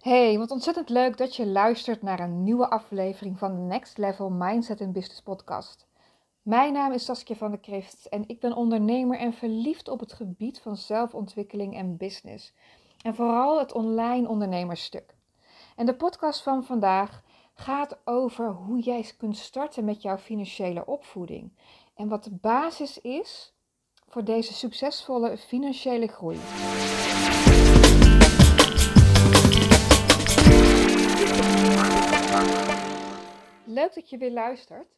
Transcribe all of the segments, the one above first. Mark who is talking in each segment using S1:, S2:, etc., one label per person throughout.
S1: Hey, wat ontzettend leuk dat je luistert naar een nieuwe aflevering van de Next Level Mindset and Business Podcast. Mijn naam is Saskia van der Krift en ik ben ondernemer en verliefd op het gebied van zelfontwikkeling en business. En vooral het online ondernemersstuk. En de podcast van vandaag gaat over hoe jij kunt starten met jouw financiële opvoeding. En wat de basis is voor deze succesvolle financiële groei. Leuk dat je weer luistert.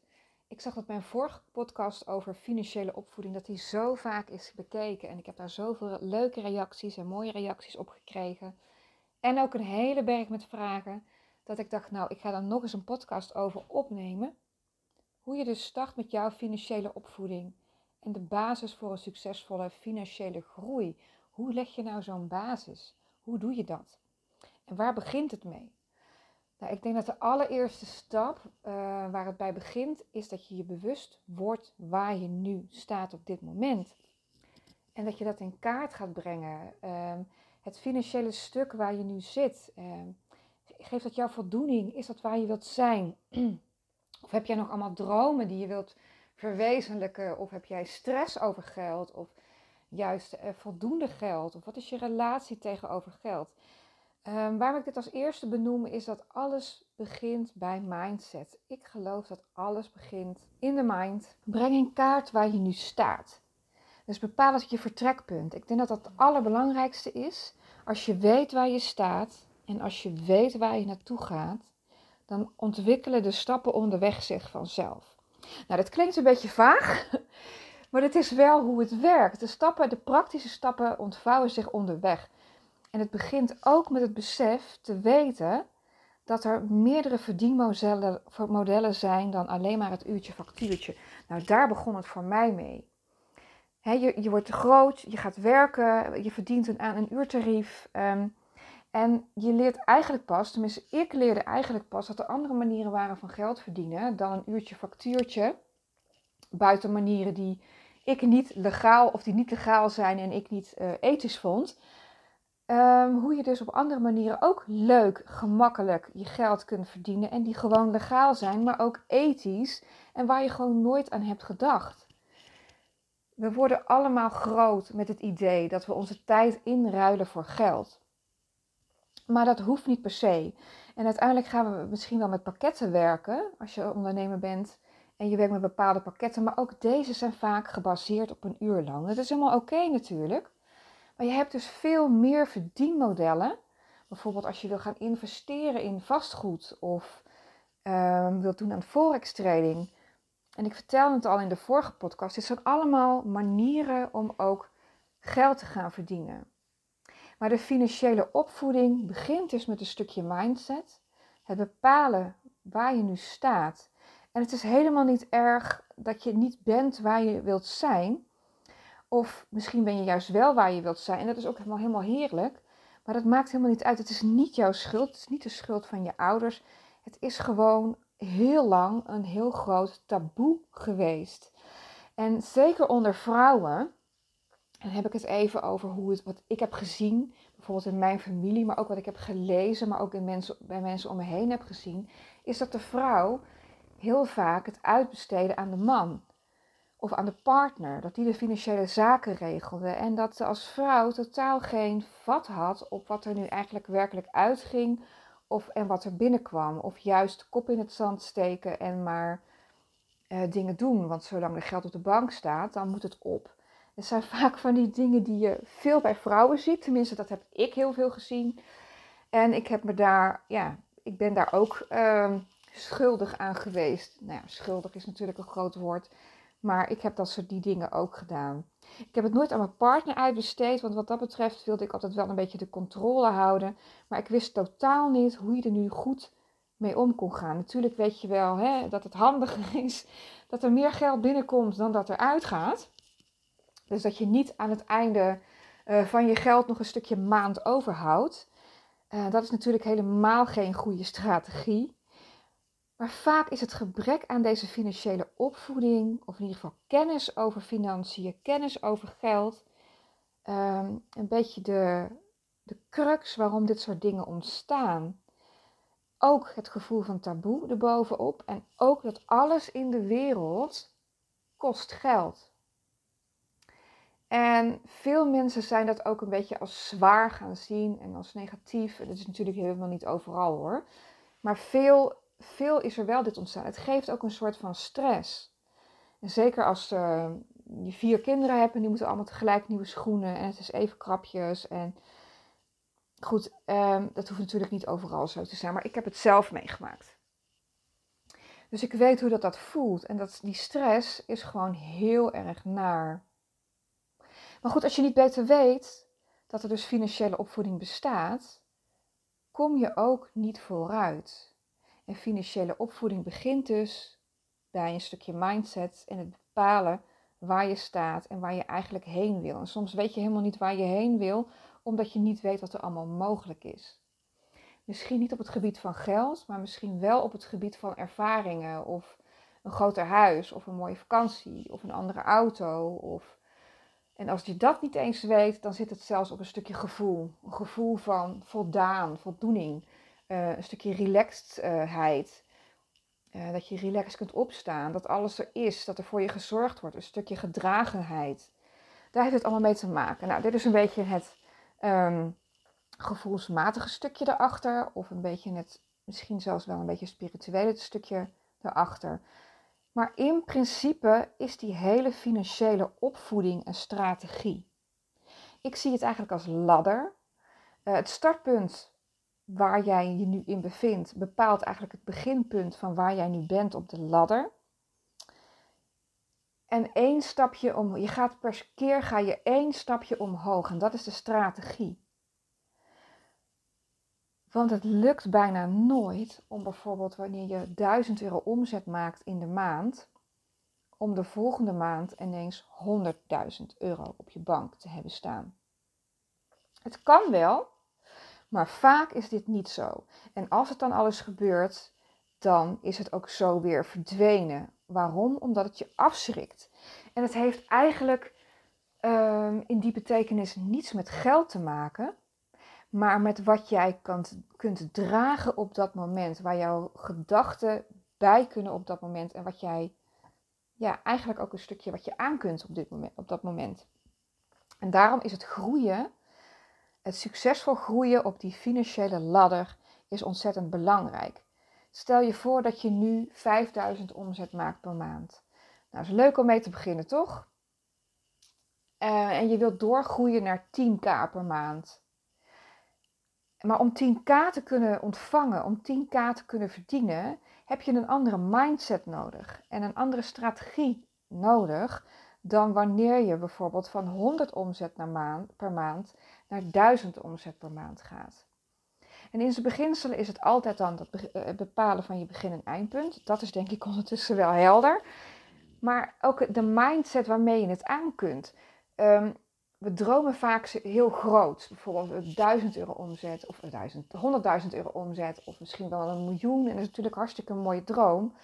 S1: Ik zag dat mijn vorige podcast over financiële opvoeding, dat die zo vaak is bekeken. En ik heb daar zoveel leuke reacties en mooie reacties op gekregen. En ook een hele berg met vragen. Dat ik dacht, nou, ik ga daar nog eens een podcast over opnemen. Hoe je dus start met jouw financiële opvoeding. En de basis voor een succesvolle financiële groei. Hoe leg je nou zo'n basis? Hoe doe je dat? En waar begint het mee? Nou, ik denk dat de allereerste stap uh, waar het bij begint, is dat je je bewust wordt waar je nu staat op dit moment. En dat je dat in kaart gaat brengen. Uh, het financiële stuk waar je nu zit. Uh, geeft dat jouw voldoening? Is dat waar je wilt zijn? of heb jij nog allemaal dromen die je wilt verwezenlijken? Of heb jij stress over geld? Of juist eh, voldoende geld? Of wat is je relatie tegenover geld? Um, waarom ik dit als eerste benoem is dat alles begint bij mindset. Ik geloof dat alles begint in de mind. Breng in kaart waar je nu staat. Dus bepaal het je vertrekpunt. Ik denk dat dat het allerbelangrijkste is. Als je weet waar je staat en als je weet waar je naartoe gaat, dan ontwikkelen de stappen onderweg zich vanzelf. Nou, dat klinkt een beetje vaag, maar dit is wel hoe het werkt. De stappen, de praktische stappen ontvouwen zich onderweg. En het begint ook met het besef te weten dat er meerdere verdienmodellen zijn dan alleen maar het uurtje factuurtje. Nou, daar begon het voor mij mee. je, je wordt groot, je gaat werken, je verdient een, aan een uurtarief. Um, en je leert eigenlijk pas, tenminste ik leerde eigenlijk pas, dat er andere manieren waren van geld verdienen dan een uurtje factuurtje. Buiten manieren die ik niet legaal of die niet legaal zijn en ik niet uh, ethisch vond. Um, hoe je dus op andere manieren ook leuk, gemakkelijk je geld kunt verdienen. En die gewoon legaal zijn, maar ook ethisch. En waar je gewoon nooit aan hebt gedacht. We worden allemaal groot met het idee dat we onze tijd inruilen voor geld. Maar dat hoeft niet per se. En uiteindelijk gaan we misschien wel met pakketten werken als je ondernemer bent. En je werkt met bepaalde pakketten. Maar ook deze zijn vaak gebaseerd op een uur lang. Dat is helemaal oké natuurlijk. Maar je hebt dus veel meer verdienmodellen. Bijvoorbeeld als je wil gaan investeren in vastgoed of um, wilt doen aan forex trading. En ik vertelde het al in de vorige podcast. Dit zijn allemaal manieren om ook geld te gaan verdienen. Maar de financiële opvoeding begint dus met een stukje mindset. Het bepalen waar je nu staat. En het is helemaal niet erg dat je niet bent waar je wilt zijn. Of misschien ben je juist wel waar je wilt zijn. En dat is ook helemaal, helemaal heerlijk. Maar dat maakt helemaal niet uit. Het is niet jouw schuld. Het is niet de schuld van je ouders. Het is gewoon heel lang een heel groot taboe geweest. En zeker onder vrouwen. En heb ik het even over hoe het, wat ik heb gezien, bijvoorbeeld in mijn familie, maar ook wat ik heb gelezen, maar ook in mensen, bij mensen om me heen heb gezien, is dat de vrouw heel vaak het uitbesteden aan de man of aan de partner, dat die de financiële zaken regelde en dat ze als vrouw totaal geen vat had op wat er nu eigenlijk werkelijk uitging of, en wat er binnenkwam. Of juist kop in het zand steken en maar uh, dingen doen, want zolang er geld op de bank staat, dan moet het op. Het zijn vaak van die dingen die je veel bij vrouwen ziet, tenminste dat heb ik heel veel gezien. En ik heb me daar, ja, ik ben daar ook uh, schuldig aan geweest. Nou ja, schuldig is natuurlijk een groot woord. Maar ik heb dat soort die dingen ook gedaan. Ik heb het nooit aan mijn partner uitbesteed, want wat dat betreft wilde ik altijd wel een beetje de controle houden. Maar ik wist totaal niet hoe je er nu goed mee om kon gaan. Natuurlijk weet je wel hè, dat het handiger is dat er meer geld binnenkomt dan dat er uitgaat. Dus dat je niet aan het einde uh, van je geld nog een stukje maand overhoudt. Uh, dat is natuurlijk helemaal geen goede strategie. Maar vaak is het gebrek aan deze financiële opvoeding, of in ieder geval kennis over financiën, kennis over geld, um, een beetje de, de crux waarom dit soort dingen ontstaan. Ook het gevoel van taboe erbovenop en ook dat alles in de wereld kost geld. En veel mensen zijn dat ook een beetje als zwaar gaan zien en als negatief. Dat is natuurlijk helemaal niet overal hoor. Maar veel, veel is er wel dit ontstaan. Het geeft ook een soort van stress. En zeker als uh, je vier kinderen hebt en die moeten allemaal tegelijk nieuwe schoenen en het is even krapjes. En goed, um, dat hoeft natuurlijk niet overal zo te zijn, maar ik heb het zelf meegemaakt. Dus ik weet hoe dat, dat voelt. En dat, die stress is gewoon heel erg naar. Maar goed, als je niet beter weet dat er dus financiële opvoeding bestaat, kom je ook niet vooruit. En financiële opvoeding begint dus bij een stukje mindset en het bepalen waar je staat en waar je eigenlijk heen wil. En soms weet je helemaal niet waar je heen wil, omdat je niet weet wat er allemaal mogelijk is. Misschien niet op het gebied van geld, maar misschien wel op het gebied van ervaringen of een groter huis of een mooie vakantie of een andere auto. Of... En als je dat niet eens weet, dan zit het zelfs op een stukje gevoel. Een gevoel van voldaan, voldoening, uh, een stukje relaxedheid. Uh, dat je relaxed kunt opstaan, dat alles er is, dat er voor je gezorgd wordt, een stukje gedragenheid. Daar heeft het allemaal mee te maken. Nou, dit is een beetje het um, gevoelsmatige stukje erachter, of een beetje het, misschien zelfs wel een beetje spirituele stukje erachter. Maar in principe is die hele financiële opvoeding een strategie. Ik zie het eigenlijk als ladder. Uh, het startpunt waar jij je nu in bevindt bepaalt eigenlijk het beginpunt van waar jij nu bent op de ladder. En één stapje om, je gaat per keer ga je één stapje omhoog en dat is de strategie. Want het lukt bijna nooit om bijvoorbeeld wanneer je 1000 euro omzet maakt in de maand, om de volgende maand ineens 100.000 euro op je bank te hebben staan. Het kan wel, maar vaak is dit niet zo. En als het dan alles gebeurt, dan is het ook zo weer verdwenen. Waarom? Omdat het je afschrikt. En het heeft eigenlijk um, in die betekenis niets met geld te maken, maar met wat jij kan, kunt dragen op dat moment, waar jouw gedachten bij kunnen op dat moment en wat jij, ja, eigenlijk ook een stukje wat je aan kunt op, dit moment, op dat moment. En daarom is het groeien, het succesvol groeien op die financiële ladder, is ontzettend belangrijk. Stel je voor dat je nu 5000 omzet maakt per maand. Nou, is leuk om mee te beginnen, toch? Uh, en je wilt doorgroeien naar 10k per maand. Maar om 10k te kunnen ontvangen, om 10k te kunnen verdienen, heb je een andere mindset nodig en een andere strategie nodig dan wanneer je bijvoorbeeld van 100 omzet per maand naar 1000 omzet per maand gaat. En in zijn beginselen is het altijd dan eh, het bepalen van je begin- en eindpunt. Dat is denk ik ondertussen wel helder. Maar ook de mindset waarmee je het aan kunt. Um, we dromen vaak heel groot. Bijvoorbeeld 1000 euro omzet of 100.000 euro omzet of misschien wel een miljoen. En dat is natuurlijk hartstikke een mooie droom.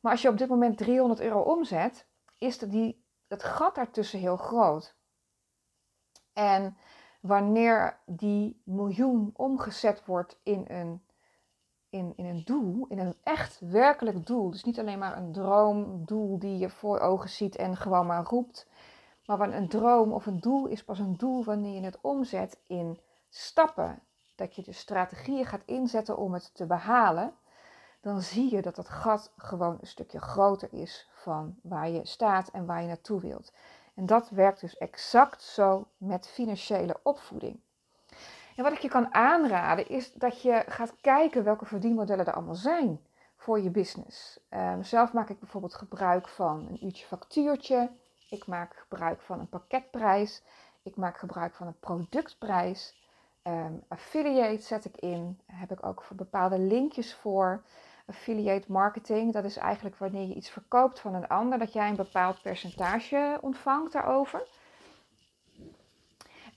S1: Maar als je op dit moment 300 euro omzet, is die, dat gat daartussen heel groot. En wanneer die miljoen omgezet wordt in een, in, in een doel, in een echt werkelijk doel. Dus niet alleen maar een droomdoel die je voor ogen ziet en gewoon maar roept. Maar een droom of een doel is pas een doel wanneer je het omzet in stappen. Dat je de strategieën gaat inzetten om het te behalen. Dan zie je dat dat gat gewoon een stukje groter is van waar je staat en waar je naartoe wilt. En dat werkt dus exact zo met financiële opvoeding. En wat ik je kan aanraden is dat je gaat kijken welke verdienmodellen er allemaal zijn voor je business. Um, zelf maak ik bijvoorbeeld gebruik van een uurtje factuurtje. Ik maak gebruik van een pakketprijs. Ik maak gebruik van een productprijs. Um, affiliate zet ik in. Daar heb ik ook voor bepaalde linkjes voor affiliate marketing. Dat is eigenlijk wanneer je iets verkoopt van een ander, dat jij een bepaald percentage ontvangt daarover.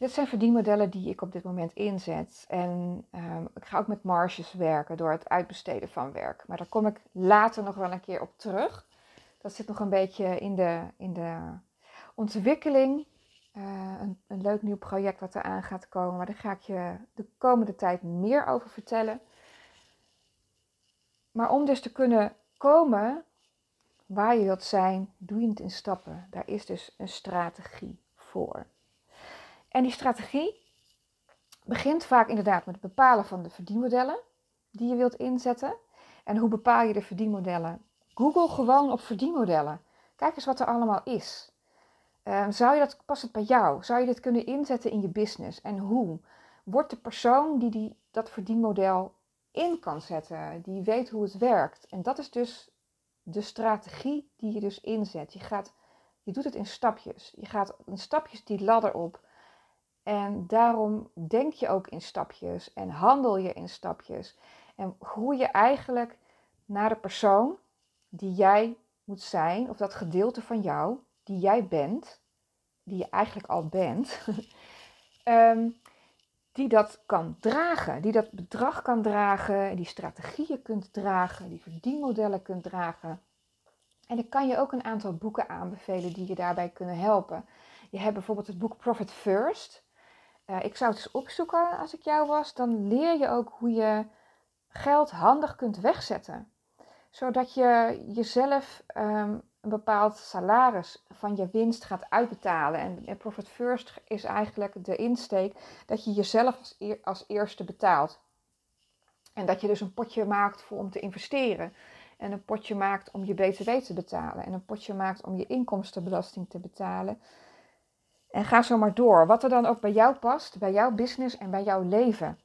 S1: Dit zijn verdienmodellen die ik op dit moment inzet. En um, ik ga ook met marges werken door het uitbesteden van werk. Maar daar kom ik later nog wel een keer op terug. Dat zit nog een beetje in de, in de ontwikkeling. een, een, leuk nieuw project wat eraan gaat komen. Maar daar ga ik je de komende tijd meer over vertellen. Maar om dus te kunnen komen waar je wilt zijn, doe je het in stappen. Daar is dus een strategie voor. En die strategie begint vaak inderdaad met het bepalen van de verdienmodellen die je wilt inzetten. En hoe bepaal je de verdienmodellen? Google gewoon op verdienmodellen. Kijk eens wat er allemaal is. Ehm, zou je dat, past het bij jou? Zou je dit kunnen inzetten in je business? En hoe? Wordt de persoon die, die dat verdienmodel in kan zetten, die weet hoe het werkt. En dat is dus de strategie die je dus inzet. Je, gaat, je doet het in stapjes. Je gaat in stapjes die ladder op. En daarom denk je ook in stapjes en handel je in stapjes. En groei je eigenlijk naar de persoon die jij moet zijn, of dat gedeelte van jou die jij bent, die je eigenlijk al bent, ehm, die dat kan dragen, die dat bedrag kan dragen, die strategieën kunt dragen, die verdienmodellen kunt dragen. En ik kan je ook een aantal boeken aanbevelen die je daarbij kunnen helpen. Je hebt bijvoorbeeld het boek Profit First. Uh, ik zou het eens opzoeken als ik jou was. Dan leer je ook hoe je geld handig kunt wegzetten. Zodat je jezelf ehm, een bepaald salaris van je winst gaat uitbetalen. En, Profit First is eigenlijk de insteek dat je jezelf als, als eerste betaalt. En dat je dus een potje maakt voor om te investeren. En een potje maakt om je BTW te betalen. En een potje maakt om je inkomstenbelasting te betalen. En ga zo maar door. Wat er dan ook bij jou past, bij jouw business en bij jouw leven.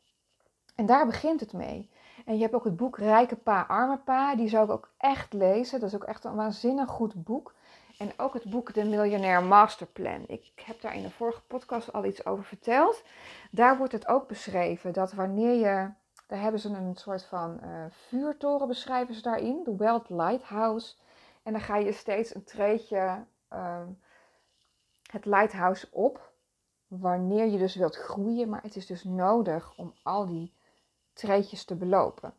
S1: En daar begint het mee. En je hebt ook het boek Rijke Pa, Arme Pa. Die zou ik ook echt lezen. Dat is ook echt een waanzinnig goed boek. En ook het boek De Miljonair Masterplan. Ik heb daar in de vorige podcast al iets over verteld. Daar wordt het ook beschreven dat wanneer je. Daar hebben ze een soort van uh, vuurtoren beschrijven ze daarin. De Wealth Lighthouse. En dan ga je steeds een treetje uh, het lighthouse op. Wanneer je dus wilt groeien. Maar het is dus nodig om al die treetjes te belopen.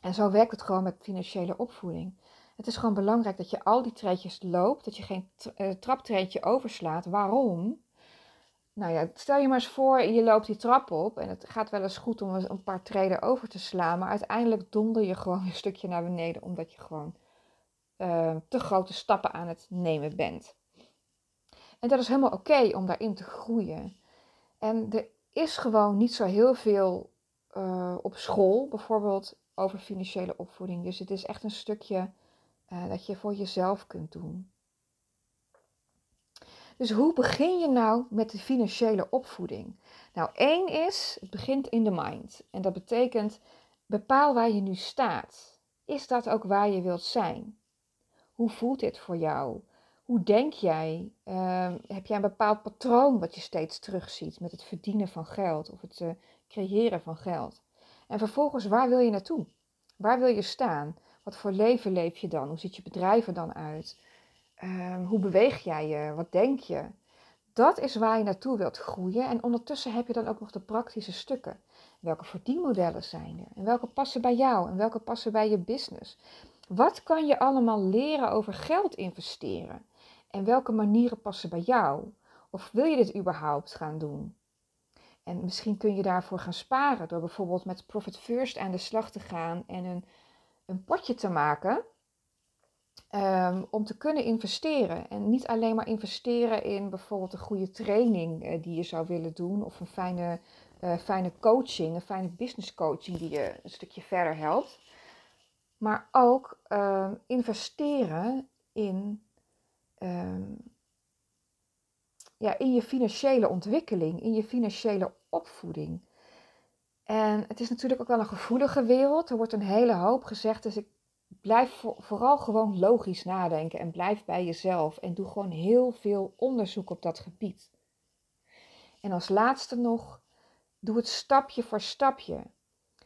S1: En zo werkt het gewoon met financiële opvoeding. Het is gewoon belangrijk dat je al die treetjes loopt, dat je geen uh, traptreetje overslaat. Waarom? Nou ja, stel je maar eens voor, je loopt die trap op en het gaat wel eens goed om een paar treden over te slaan, maar uiteindelijk donder je gewoon een stukje naar beneden omdat je gewoon uh, te grote stappen aan het nemen bent. En dat is helemaal oké om daarin te groeien. En er is gewoon niet zo heel veel uh, op school bijvoorbeeld over financiële opvoeding. Dus het is echt een stukje uh, dat je voor jezelf kunt doen. Dus hoe begin je nou met de financiële opvoeding? Nou, één is, het begint in de mind. En dat betekent, bepaal waar je nu staat. Is dat ook waar je wilt zijn? Hoe voelt dit voor jou? Hoe denk jij? Uh, heb jij een bepaald patroon wat je steeds terugziet met het verdienen van geld of het uh, creëren van geld. En vervolgens, waar wil je naartoe? Waar wil je staan? Wat voor leven leef je dan? Hoe ziet je bedrijf er dan uit? Ehm, hoe beweeg jij je? Wat denk je? Dat is waar je naartoe wilt groeien. En ondertussen heb je dan ook nog de praktische stukken. Welke verdienmodellen zijn er? En welke passen bij jou? En welke passen bij je business? Wat kan je allemaal leren over geld investeren? En welke manieren passen bij jou? Of wil je dit überhaupt gaan doen? En misschien kun je daarvoor gaan sparen door bijvoorbeeld met Profit First aan de slag te gaan en een, een potje te maken um, om te kunnen investeren. En niet alleen maar investeren in bijvoorbeeld een goede training uh, die je zou willen doen of een fijne, uh, fijne coaching, een fijne business coaching die je een stukje verder helpt. Maar ook uh, investeren in um, ja, in je financiële ontwikkeling, in je financiële opvoeding. En het is natuurlijk ook wel een gevoelige wereld. Er wordt een hele hoop gezegd. Dus ik blijf vooral gewoon logisch nadenken en blijf bij jezelf. En doe gewoon heel veel onderzoek op dat gebied. En als laatste nog, doe het stapje voor stapje.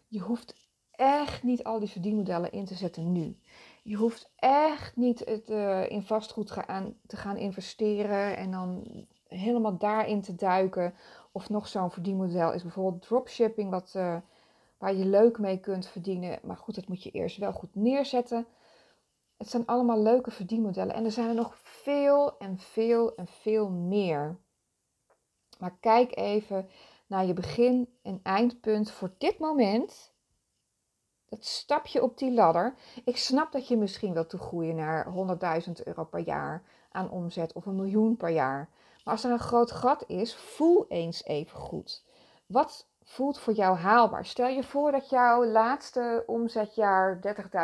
S1: Je hoeft echt niet al die verdienmodellen in te zetten nu. Je hoeft echt niet het, uh, in vastgoed gaan, te gaan investeren en dan helemaal daarin te duiken. Of nog zo'n verdienmodel is bijvoorbeeld dropshipping, wat, uh, waar je leuk mee kunt verdienen. Maar goed, dat moet je eerst wel goed neerzetten. Het zijn allemaal leuke verdienmodellen en er zijn er nog veel en veel en veel meer. Maar kijk even naar je begin- en eindpunt voor dit moment. Dat stapje op die ladder. Ik snap dat je misschien wilt toegroeien naar 100.000 euro per jaar aan omzet of een miljoen per jaar. Maar als er een groot gat is, voel eens even goed. Wat voelt voor jou haalbaar? Stel je voor dat jouw laatste omzetjaar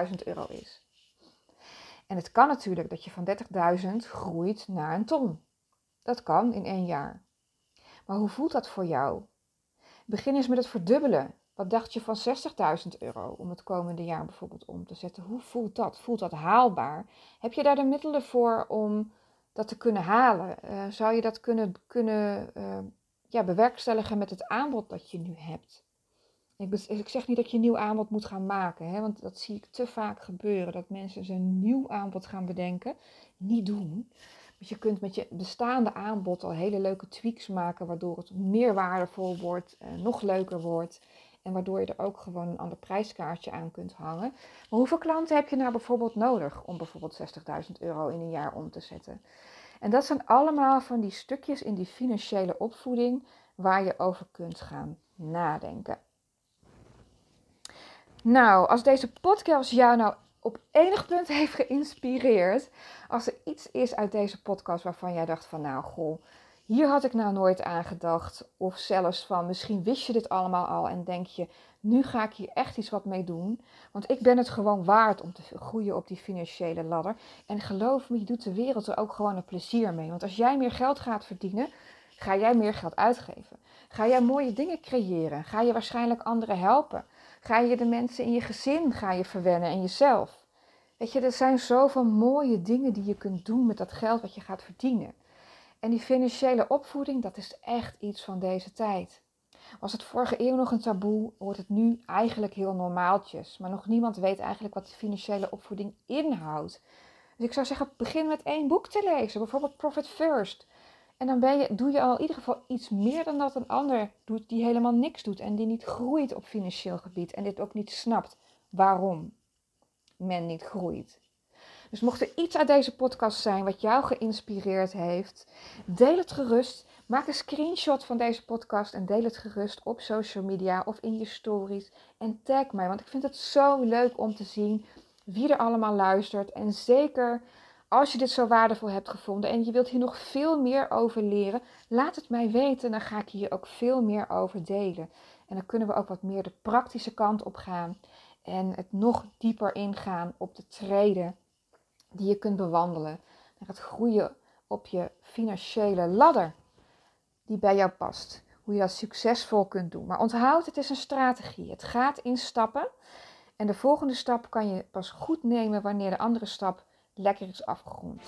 S1: 30.000 euro is. En het kan natuurlijk dat je van 30.000 groeit naar een ton. Dat kan in één jaar. Maar hoe voelt dat voor jou? Begin eens met het verdubbelen. Wat dacht je van 60.000 euro om het komende jaar bijvoorbeeld om te zetten? Hoe voelt dat? Voelt dat haalbaar? Heb je daar de middelen voor om dat te kunnen halen? Uh, zou je dat kunnen, kunnen uh, ja, bewerkstelligen met het aanbod dat je nu hebt? Ik, ik zeg niet dat je een nieuw aanbod moet gaan maken, hè, want dat zie ik te vaak gebeuren. Dat mensen een nieuw aanbod gaan bedenken. Niet doen. Je kunt met je bestaande aanbod al hele leuke tweaks maken, waardoor het meer waardevol wordt, eh, nog leuker wordt. En waardoor je er ook gewoon een ander prijskaartje aan kunt hangen. Maar hoeveel klanten heb je nou bijvoorbeeld nodig om bijvoorbeeld 60.000 euro in een jaar om te zetten? En dat zijn allemaal van die stukjes in die financiële opvoeding waar je over kunt gaan nadenken. Nou, als deze podcast jou nou op enig punt heeft geïnspireerd, als er iets is uit deze podcast waarvan jij dacht van nou goh, hier had ik nou nooit aan gedacht. Of zelfs van misschien wist je dit allemaal al en denk je, nu ga ik hier echt iets wat mee doen. Want ik ben het gewoon waard om te groeien op die financiële ladder. En geloof me, je doet de wereld er ook gewoon een plezier mee. Want als jij meer geld gaat verdienen, ga jij meer geld uitgeven. Ga jij mooie dingen creëren. Ga je waarschijnlijk anderen helpen. Ga je de mensen in je gezin ga je verwennen en jezelf. Weet je, er zijn zoveel mooie dingen die je kunt doen met dat geld wat je gaat verdienen. En die financiële opvoeding, dat is echt iets van deze tijd. Was het vorige eeuw nog een taboe, wordt het nu eigenlijk heel normaaltjes. Maar nog niemand weet eigenlijk wat de financiële opvoeding inhoudt. Dus ik zou zeggen, begin met één boek te lezen, bijvoorbeeld Profit First. En dan ben je, doe je al in ieder geval iets meer dan dat een ander doet die helemaal niks doet en die niet groeit op financieel gebied en dit ook niet snapt waarom men niet groeit. Dus mocht er iets uit deze podcast zijn wat jou geïnspireerd heeft, deel het gerust. Maak een screenshot van deze podcast en deel het gerust op social media of in je stories. En tag mij, want ik vind het zo leuk om te zien wie er allemaal luistert. En zeker als je dit zo waardevol hebt gevonden en je wilt hier nog veel meer over leren, laat het mij weten. Dan ga ik hier ook veel meer over delen. En dan kunnen we ook wat meer de praktische kant op gaan en het nog dieper ingaan op de treden die je kunt bewandelen. Naar het groeien op je financiële ladder die bij jou past. Hoe je dat succesvol kunt doen. Maar onthoud, het is een strategie. Het gaat in stappen. En de volgende stap kan je pas goed nemen wanneer de andere stap lekker is afgerond.